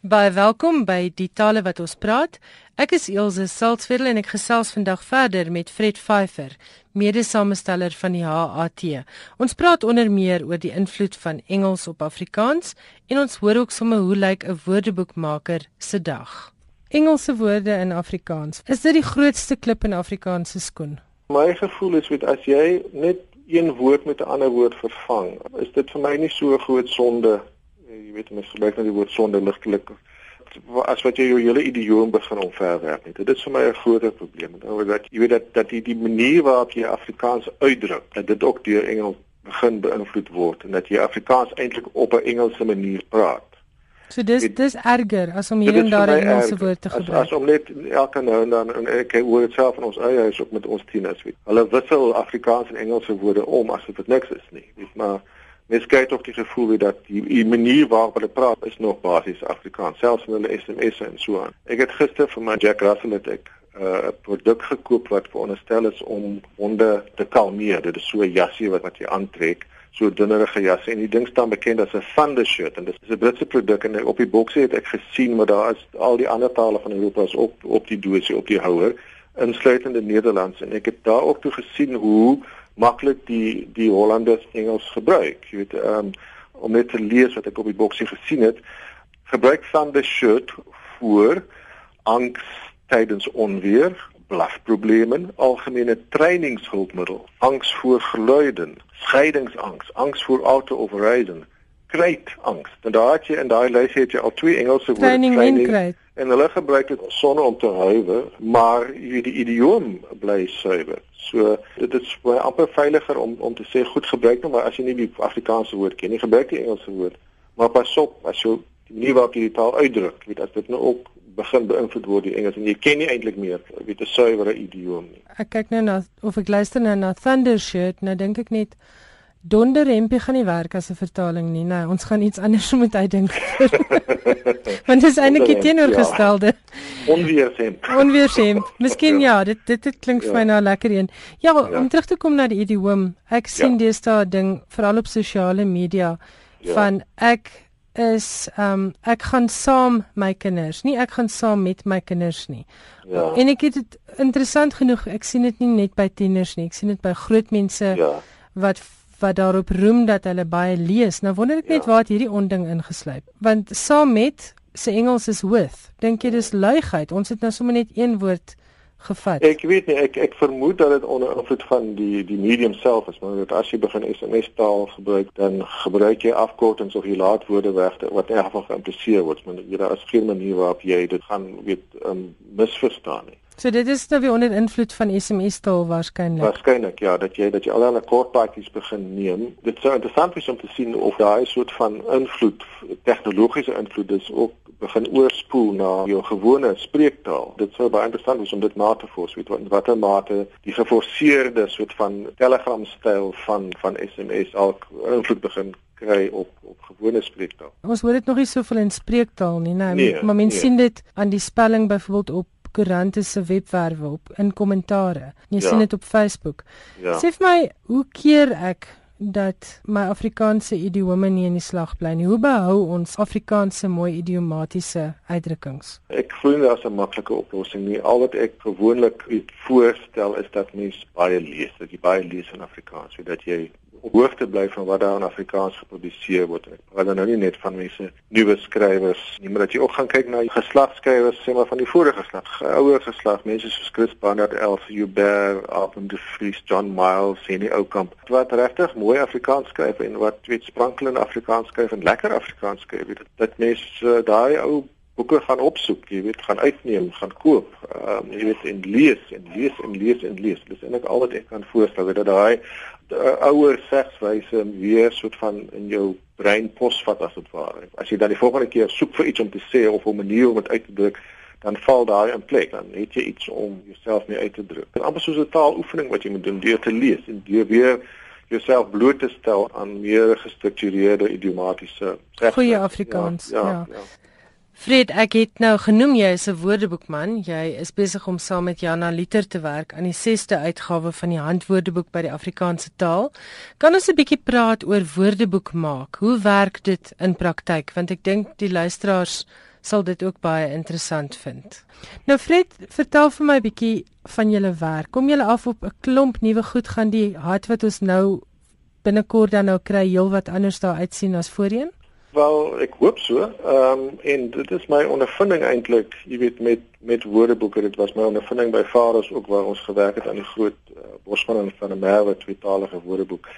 Baie welkom by die tale wat ons praat. Ek is Elsje Salzveld en ek gesels vandag verder met Fred Pfeifer, mede-samesteller van die HAT. Ons praat onder meer oor die invloed van Engels op Afrikaans en ons hoor ook sommer hoe lyk 'n woordeboekmaker se dag. Engelse woorde in Afrikaans. Is dit die grootste klip in Afrikaans se skoen? My gevoel is met as jy net een woord met 'n ander woord vervang, is dit vir my nie so groot sonde jy weet mens gebruik nou die woord sonder ligtelik as wat jy jou hele idioom begin omverwerp nie. Dit is vir my 'n groter probleem. Nou dat jy weet dat dat die, die manier waarop jy Afrikaans uitdruk, dat dit ook deur Engels begin beïnvloed word en dat jy Afrikaans eintlik op 'n Engelse manier praat. So dis dit, dis erger as om hier en daar 'n Engelse woord te gebruik. As, as om net elke nou en dan en ek hoor dit self van ons eie huis ook met ons tieners weet. Hulle wissel Afrikaans en Engelse woorde om asof dit niks is nie. Weet maar mens kry tog die gevoel dat die, die manier waarop hulle praat is nog basies Afrikaans selfs met hulle SMS'e en so aan. Ek het gister vir my Jack Russell het ek uh, 'n uh, produk gekoop wat veronderstel is om honde te kalmeer. Dit is so 'n jassie wat wat jy aantrek, so dunnerige jas en die ding staan bekend as 'n thunder shirt en dit is 'n Britse produk en op die boksie het ek gesien maar daar is al die ander tale van Europa is op op die doosie op die houer insluitende Nederlands en ek het daar ook toe gesien hoe maklik die die Hollanders Engels gebruik. Jy weet, um, om net te lees wat ek op die boksie gesien het, gebruik van the shirt voor angs tydens onweer, blafprobleme, algemene trainingshulpmiddel, angs voor geluide, scheidingsangs, angs voor auto overrijden, kruitangs. En daar het jy in daai lys het jy al twee Engelse woorde training, training en hulle gebruik dit sonder om te huiwer, maar die idioom bly suiwer. So dit is baie amper veiliger om om te sê goed gebruik nou maar as jy nie die Afrikaanse woord ken nie, gebruik die Engelse woord. Maar pas op as jy die manier waarop jy die taal uitdruk, weet as dit nou ook begin beïnvloed word die Engels en jy ken nie eintlik meer weet 'n suiwere idioom nie. Ek kyk nou na of ek luister nou na Thunder Shirt, nou dink ek net Donder hempie gaan nie werk as 'n vertaling nie. Nou, ons gaan iets anders moet uitdink. Want dit is eintlik die teenoorgestelde. Ja. Onweersemp. Onweersemp. Miskien ja, dit dit, dit klink ja. vir my nou lekker een. Ja, ja, om terug te kom na die idioom. Ek sien ja. deesdae ding veral op sosiale media ja. van ek is ehm um, ek gaan saam my kinders, nie ek gaan saam met my kinders nie. Ja. En ek het dit interessant genoeg, ek sien dit nie net by tieners nie, ek sien dit by groot mense ja. wat wat daarop roem dat hulle baie lees. Nou wonder ek net ja. waar hierdie onding ingesluip. Want saam met se Engels is with. Dink jy dis luigheid? Ons het nou sommer net een woord gevat. Ek weet nie, ek ek vermoed dat dit onder invloed van die die medium self is, maar dat as jy begin SMS taal gebruik, dan gebruik jy afkortings of jy laat woorde weg wat in geval geïmpliseer word, maar daar is geen manier waarop jy dit gaan weet um, misverstaan nie. So dit is nou weer onder invloed van SMS taal waarskynlik. Waarskynlik ja, dat jy dat jy al 'n kort paadjies begin neem. Dit sou interessant wees om te sien of daai soort van invloed, tegnologiese invloed is ook begin oorspoel na jou gewone spreektaal. Dit sou baie interessant wees om dit na te vors, weet wat watter mate die geforseerde soort van Telegram styl van van SMS al invloed begin kry op op gewone spreektaal. Ons hoor dit nog nie soveel in spreektaal nie, nee, nee maar mense nee. sien dit aan die spelling byvoorbeeld op koerante se webwerwe op in kommentare. Jy ja. sien dit op Facebook. Ja. Sê vir my, hoe keer ek dat my Afrikaanse idiome nie in die slag bly nie? Hoe behou ons Afrikaanse mooi idiomatiese uitdrukkings? Ek voel dit as 'n maklike oplossing nie. Al wat ek gewoonlik voorstel is dat mens baie lees, dat jy baie lees in Afrikaans, sodat jy op hoogte bly van wat daar in Afrikaans gepubliseer word. Ek praat nou nie net van mense nuwe skrywers nie, maar dat jy ook gaan kyk na geslagskrywers, sê maar van die vorige geslag, ouer geslag, mense soos Chris Barnard, Elsie Huber, Alvin de Vries, John Miles, Henny Oukamp, wat regtig mooi Afrikaans skryf en wat weet sprankelende Afrikaans skryf en lekker Afrikaans skryf. Dit dat mense uh, daai ou boeke gaan opsoek, jy weet, gaan uitneem, gaan koop, ehm um, jy weet en lees en lees en lees en lees. Dis eintlik al wat ek kan voorstel dat daai uh, ouer segswyse weer soort van in jou brein posvat as dit ware. As jy dan die volgende keer soek vir iets om te sê of 'n manier om dit uit te druk, dan val daai in plek. Dan het jy iets om jouself mee uit te druk. Dit is amper soos 'n taaloefening wat jy moet doen deur te lees en deur weer jouself bloot te stel aan meer gestruktureerde idiomatiese Goeie Afrikaans. Ja. ja, ja. ja. Fred, ek het nou genoem jy is 'n woordeboekman. Jy is besig om saam met Jana Liter te werk aan die 6ste uitgawe van die Handwoordeboek by die Afrikaanse taal. Kan ons 'n bietjie praat oor woordeboek maak? Hoe werk dit in praktyk? Want ek dink die luisteraars sal dit ook baie interessant vind. Nou Fred, vertel vir my 'n bietjie van julle werk. Kom julle af op 'n klomp nuwe goed gaan die hart wat ons nou binnekort dan nou kry heelwat anders daar uitsien as voorheen? Wel, ek hoop so. Ehm um, en dit is my ondervinding eintlik, jy weet met met woordeboeke, dit was my ondervinding by Faros ook waar ons gewerk het aan die groot uh, Bosman en van der Merwe tweetalige woordeboek.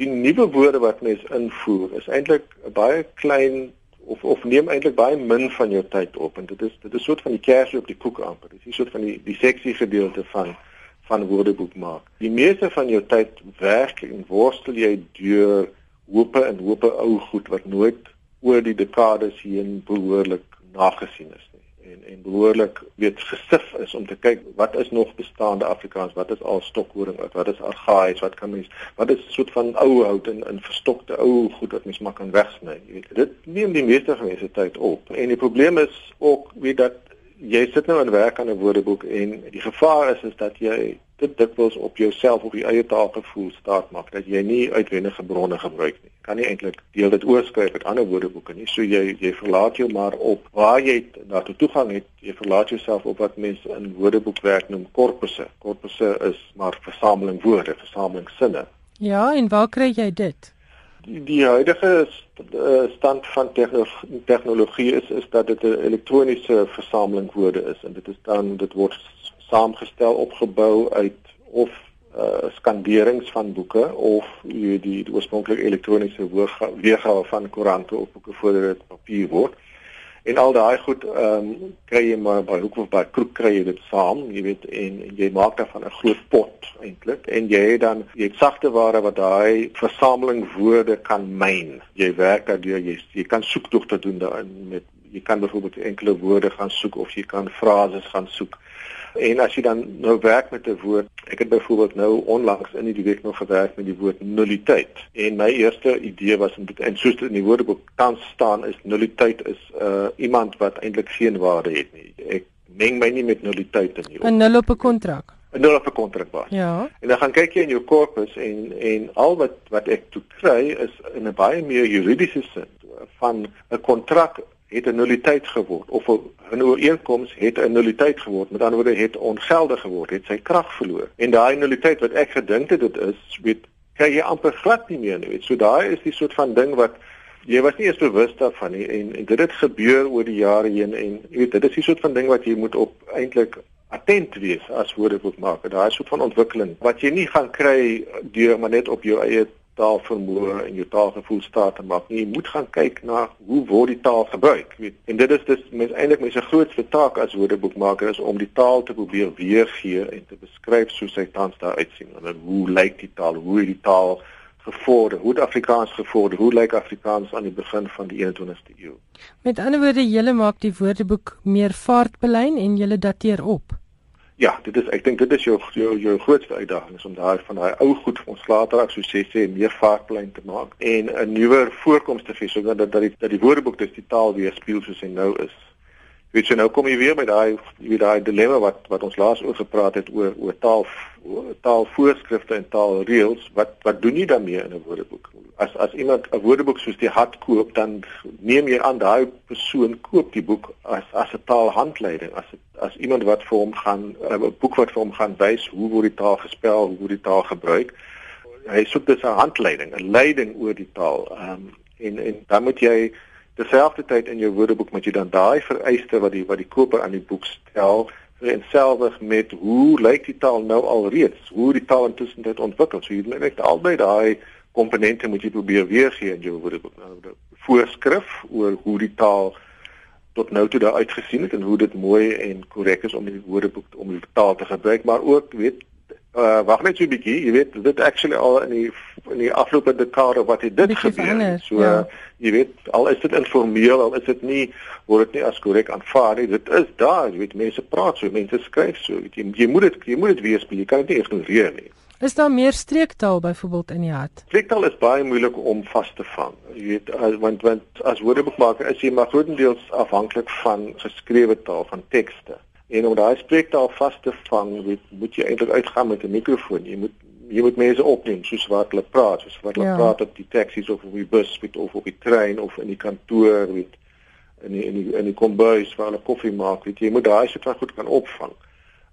Die nuwe woorde wat mens invoer is eintlik 'n baie klein of of neem eintlik baie min van jou tyd op en dit is dit is soort van die kersie op die koek amper. Dit is soort van die die seksie gedeelte van van woordeboek maak. Die meeste van jou tyd werk en worstel jy deur hope en hope ou goed wat nooit oor die dekades heen behoorlik nagesien is nie. En en behoorlik weet gesif is om te kyk wat is nog bestaande Afrikaans? Wat is al stokhoring wat is argaïs wat kan mens wat is soort van ou hout en in verstokte ou goed wat mens maar kan wegsny? Jy weet dit neem die meeste mense tyd op. En die probleem is ook weet dat jy sit nou aan werk aan 'n woordeboek en die gevaar is is dat jy dit dikwels op jouself of die eie taal gevoel staat maak dat jy nie uitwendige bronne gebruik nie. Kan nie eintlik deel dit oorskryf met ander woordeboeke nie. So jy jy verlaat jou maar op waar jy daartoe toegang het. Jy verlaat jouself op wat mense in woordeboekwerk noem korpusse. Korpusse is maar versameling woorde, versameling sinne. Ja, en waar kry jy dit? Die, die huidige eh, stand van tegnologie is is dat dit 'n elektroniese versameling woorde is en dit is dan dit word saamgestel opgebou uit of uh skanderings van boeke of die die, die oorspronklike elektroniese weergawe van koerante op boeke voordat dit papier word. En al daai goed ehm um, kry jy maar by hoek of by kroeg kry jy dit saam, jy weet en, en jy maak daarvan 'n groot pot eintlik en jy het dan jy sagte ware wat daai versameling woorde kan myn. Jy werk daardeur jy jy kan soektogte doen daarin met jy kan byvoorbeeld enkele woorde gaan soek of jy kan frases gaan soek En as jy dan nou werk met 'n woord, ek het byvoorbeeld nou onlangs in die week nog gewerk met die woord nulliteit. En my eerste idee was om dit en soos dit in die woordeboek tans staan is nulliteit is uh iemand wat eintlik geen waarde het nie. Ek meng my nie met nulliteit nie. 'n Nul op 'n kontrak. 'n Nul op 'n kontrak was. Ja. En dan gaan kyk jy in jou korpus en en al wat wat ek toe kry is in 'n baie meer juridiese sin van 'n kontrak het 'n nulliteit geword of 'n ooreenkoms het 'n nulliteit geword. Met ander woorde het ongeldig geword, het sy krag verloor. En daai nulliteit wat ek gedink het dit is, weet kry jy amper glad nie meer nie. Weet. So daai is die soort van ding wat jy was nie eens bewus daarvan nie en, en dit het gebeur oor die jare heen en jy weet dit is die soort van ding wat jy moet op eintlik attent wees as woordeboekmaker. Daai soort van ontwikkeling wat jy nie gaan kry deur maar net op jou eie taalvermoë en jou taalgevoel staat te maak nie. Jy moet gaan kyk na hoe word die taal gebruik, weet. En dit is dus mens eintlik mens se grootste taak as woordeboekmaker is om die taal te probeer weergee en te beskryf soos hy tans daar uitsien. En hoe lyk die taal? Hoe het die taal gevorder? Hoe het Afrikaans gevorder? Hoe lyk Afrikaans aan die begin van die 21ste eeu? Met ander woorde, jy maak die woordeboek meer vaartbelyn en jy dateer op. Ja, dit is ek dink dit is jou jou jou grootste uitdaging is om daai van daai ou goed ons later as so sê sê meer vaartplein te maak en 'n nuwer voorkoms te hê sodat dat die dat die woordeboek dis die taal weer speel soos hy nou is. Weet jy nou kom jy weer by daai wie daai dilemma wat wat ons laas oor gepraat het oor oor taal taalvoorskrifte en taalreëls wat wat doen jy daarmee in 'n woordeboek? As as iemand 'n woordeboek soos die hat koop, dan neem jy aan daai persoon koop die boek as as 'n taalhandleiding, as as iemand wat vir hom gaan 'n boek wat vir hom gaan wys hoe word die taal gespel, hoe word die taal gebruik. Hy soek dus 'n handleiding, 'n leiding oor die taal. Ehm um, en en dan moet jy terselfdertyd in jou woordeboek moet jy dan daai vereiste wat die wat die koper aan die boek stel vereenselwig met hoe lyk die taal nou al reeds, hoe die taal intussen dit ontwikkel. So jy moet albei daai komponente moet jy probeer weergee in jou woordeboek. Nou voorskrif oor hoe die taal tot nou toe daar uitgesien het en hoe dit mooi en korrek is om die woordeboek om die taal te gebruik, maar ook weet uh wag net so 'n bietjie, jy weet dit actually al in die in die afgelope dekade wat het dit gebeur. So ja. jy weet al is dit informeel, al is dit nie word dit nie as korrek aanvaar nie. Dit is daar, jy weet mense praat so, mense skryf so. Weet jy jy moet dit jy moet dit wees, jy kan dit nie ignoreer nie. Is daar meer streektaal byvoorbeeld in die hart? Streektaal is baie moeilik om vas te vang. Jy weet as, want want as woordeboekmaker is jy maar grootendeels afhanklik van geskrewe taal, van tekste. En om daai spreektaal vas te vang, moet, moet jy eintlik uitgaan met 'n mikrofoon. Jy moet jy moet mense opneem soos wat hulle praat, soos wat hulle ja. praat op die taksies of op die bus, weet, of op die trein of in die kantoor, weet. in die in die in die kombuis waar hulle koffie maak, weet jy, jy moet daai soort van goed kan opvang.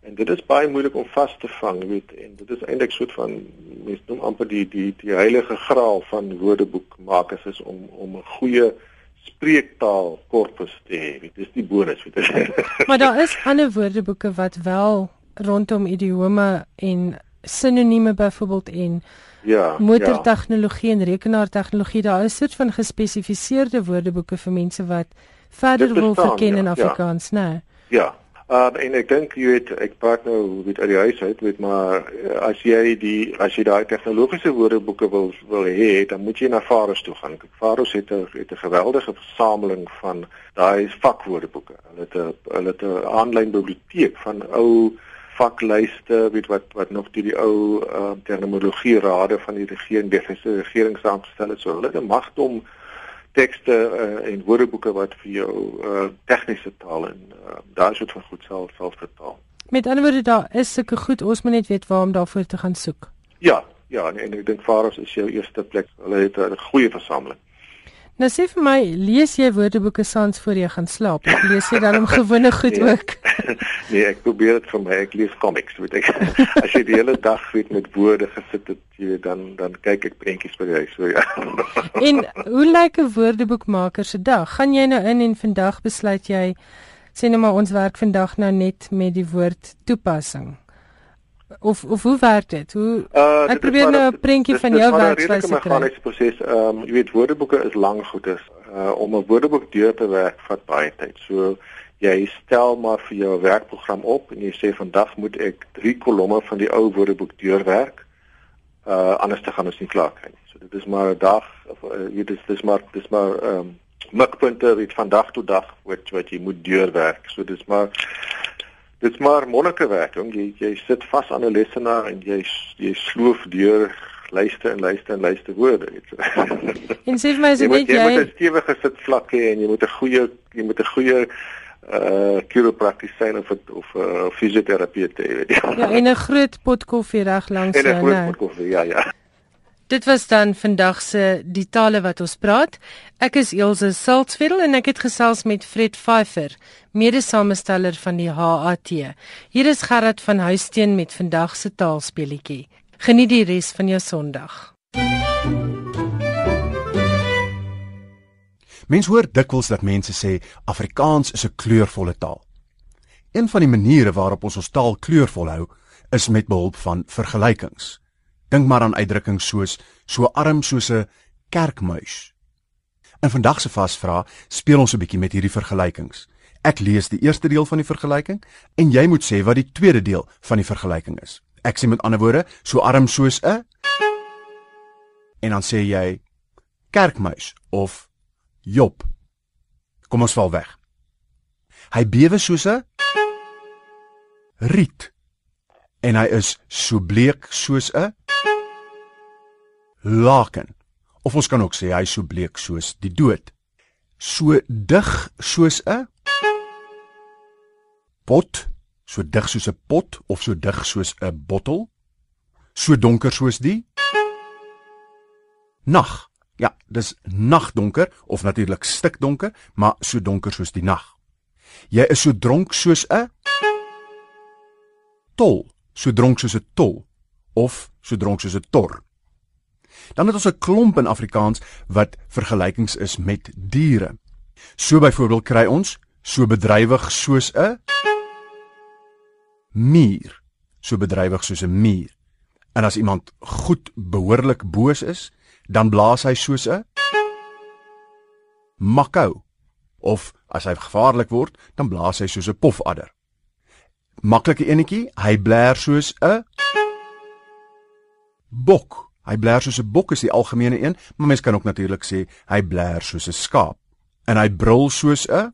En dit is baie moeilik om vas te vang, weet, en dit is eintlik soort van mense noem amper die die die heilige graal van woordeboekmakers is om om 'n goeie spreektaal korpus te hê. Dit is die bonus, weet jy. maar daar is ander woordeboeke wat wel rondom idiome en sinonieme byvoorbeeld en ja, motortegnologie ja. en rekenaartegnologie daar is soort van gespesifiseerde woordeboeke vir mense wat verder bestaan, wil verken ja, in Afrikaans, ja. né? Nee. Ja. Um, en ek dink jy weet ek praat nou met uit die huis uit weet maar eh, as jy die as jy daai tegnologiese woordeboeke wil wil hê dan moet jy na Faros toe gaan. Faros het 'n het 'n geweldige versameling van daai vakwoordeboeke. Hulle het 'n hulle het 'n aanlyn biblioteek van ou vaklyste weet wat wat nog die, die ou uh, terminologie rade van die regering die regering saamgestel het. So hulle het 'n magt om tekste uh, en woordeboeke wat vir jou uh, tegniese taal en uh, daai soort van goed self self vertaal. Met ander woorde daar is sulke goed ons moet net weet waar om daarvoor te gaan soek. Ja, ja en, en ek dink Faros is jou eerste plek. Hulle het 'n goeie versameling. Nou sê vir my, lees jy woordeboeke saans voor jy gaan slaap? Of lees jy dan om gewone goed nee. ook? nee, ek probeer dit vir my. Ek lees comics, weet ek. As jy die hele dag weet met woorde gesit het, jy dan dan kyk ek prentjies by jou, so ja. en hoe lyk 'n woordeboekmaker se dag? Gaan jy nou in en vandag besluit jy sê net maar ons werk vandag nou net met die woord toepassing? Of of hoe werk dit? Hoe uh, ek probeer nou 'n prentjie van jou werkswyse kry. Dit is 'n meganiese proses. Ehm um, jy weet woordeboeke is lank goedes. Uh om 'n woordeboek deur te werk vat baie tyd. So jy stel maar vir jou werkprogram op en jy sê vandag moet ek 3 kolomme van die ou woordeboek deurwerk. Uh anders te gaan ons nie klaar kry nie. So dit is maar 'n dag of uh, jy dis dis maar dis maar ehm um, mikpunte wat van dag tot dag wat wat jy moet deurwerk. So dis maar Dit's maar monnikerwerk, jong. Jy jy sit vas aan 'n lesenaar en jy jy sloof deur lyste en lyste en lyste woorde. En sê vir my as jy jy moet 'n stewige sitvlak hê en jy moet 'n goeie jy moet 'n goeie uh chiropraktisyn of of 'n uh, fisioterapeut hê, weet jy. Ja, en 'n groot pot koffie reg langs jou, né? 'n groot pot koffie, ja, ja. Dit was dan vandag se die tale wat ons praat. Ek is Elsje Saltzfeld en ek het gesels met Fred Pfeiffer, mede-samesteller van die HAT. Hier is Gerard van Huisteen met vandag se taalspeletjie. Geniet die res van jou Sondag. Mense hoor dikwels dat mense sê Afrikaans is 'n kleurvolle taal. Een van die maniere waarop ons ons taal kleurvol hou, is met behulp van vergelykings. Dink maar aan uitdrukkings soos so arm soos 'n kerkmuis. In vandag se vasvra speel ons 'n bietjie met hierdie vergelykings. Ek lees die eerste deel van die vergelyking en jy moet sê wat die tweede deel van die vergelyking is. Ek sê met ander woorde, so arm soos 'n en dan sê jy kerkmuis of Job. Kom ons val weg. Hy bewe soos 'n riet en hy is so bleek soos 'n laken. Of ons kan ook sê hy is so bleek soos die dood. So dig soos 'n pot, so dig soos 'n pot of so dig soos 'n bottel. So donker soos die nag. Ja, dis nagdonker of natuurlik stikdonker, maar so donker soos die nag. Jy is so dronk soos 'n tol, so dronk soos 'n tol of so dronk soos 'n tor. Dan het ons 'n klomp in Afrikaans wat vergelykings is met diere. So byvoorbeeld kry ons so bedrywig soos 'n mier, so bedrywig soos 'n mier. En as iemand goed behoorlik boos is, dan blaas hy soos 'n makou. Of as hy gevaarlik word, dan blaas hy soos 'n pofadder. Maklike enetjie, hy blaar soos 'n bok. Hy blaar soos 'n bok is die algemene een, maar mens kan ook natuurlik sê hy blaar soos 'n skaap. En hy brul soos 'n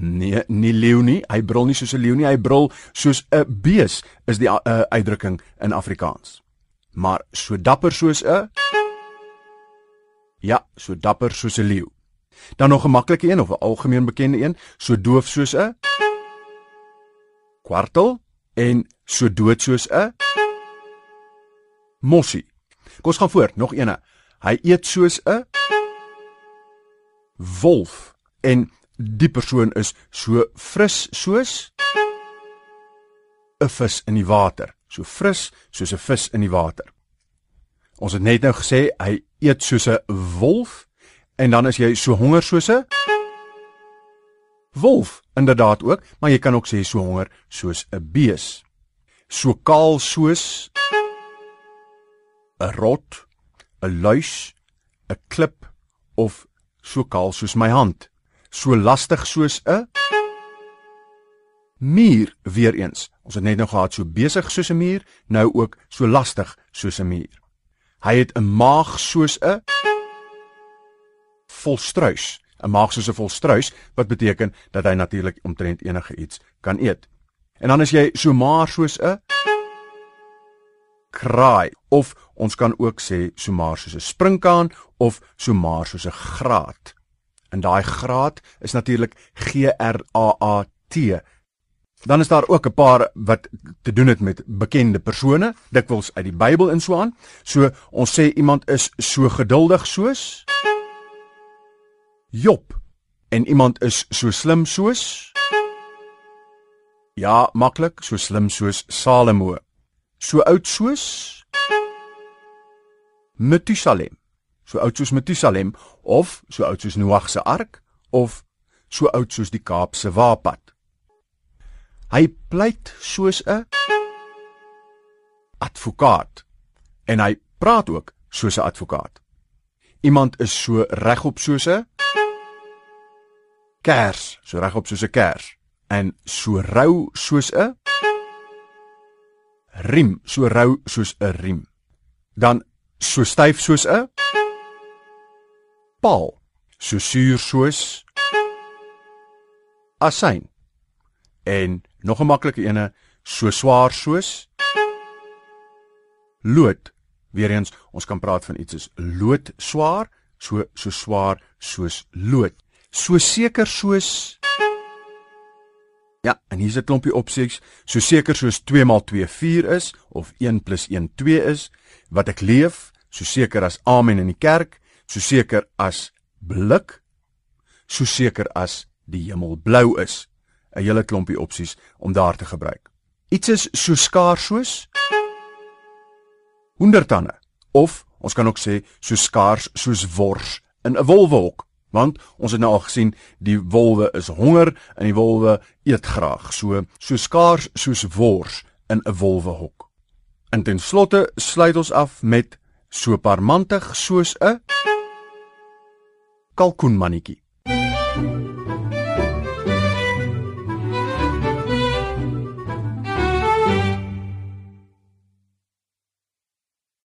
Nee, nie leeu nie. Hy brul nie soos 'n leeu nie, hy brul soos 'n bees is die uh, uitdrukking in Afrikaans. Maar so dapper soos 'n Ja, so dapper soos 'n leeu. Dan nog 'n maklike een of 'n algemeen bekende een, so doof soos 'n kwartel en so dood soos 'n Mossie. Kom ons gaan voort, nog eene. Hy eet soos 'n wolf en die persoon is so fris soos 'n vis in die water, so fris soos 'n vis in die water. Ons het net nou gesê hy eet soos 'n wolf en dan is jy so honger soos 'n wolf inderdaad ook, maar jy kan ook sê so honger soos 'n bees. So kaal soos 'n rot, 'n luis, 'n klip of so kaal soos my hand. So lastig soos 'n muur weer eens. Ons het net nou gehad so besig soos 'n muur, nou ook so lastig soos 'n muur. Hy het 'n maag soos 'n volstruis. 'n Maag soos 'n volstruis wat beteken dat hy natuurlik omtrent enige iets kan eet. En dan is jy so maar soos 'n kraai of ons kan ook sê so maar soos 'n sprinkaan of so maar soos 'n graat. En daai graat is natuurlik G R A A T. Dan is daar ook 'n paar wat te doen het met bekende persone, dikwels uit die Bybel en so aan. So ons sê iemand is so geduldig soos Job en iemand is so slim soos Ja, maklik, so slim soos Salomo. So oud soos Methusalem. So oud soos Methusalem of so oud soos Noag se ark of so oud soos die Kaapse Waapad. Hy pleit soos 'n advokaat en hy praat ook soos 'n advokaat. Iemand is so regop soos 'n kers, so regop soos 'n kers en so rou soos 'n riem, so rou soos 'n riem. Dan so styf soos 'n paal, so suur soos asyn. En nog 'n maklike ene, so swaar soos lood. Weereens, ons kan praat van iets soos lood swaar, so so swaar soos lood. So seker soos en hier's 'n klompie opsies, so seker soos 2 × 2 4 is of 1 + 1 2 is, wat ek leef, so seker as amen in die kerk, so seker as blik, so seker as die hemel blou is. 'n Hele klompie opsies om daar te gebruik. Iets is so skaars soos honderdtande of ons kan ook sê so skaars soos wors in 'n wolwehok want ons het nou al gesien die wolwe is honger en die wolwe eet graag. So so skaars soos wors in 'n wolwehok en ten slotte sluit ons af met so parmantig soos 'n kalkoenmannetjie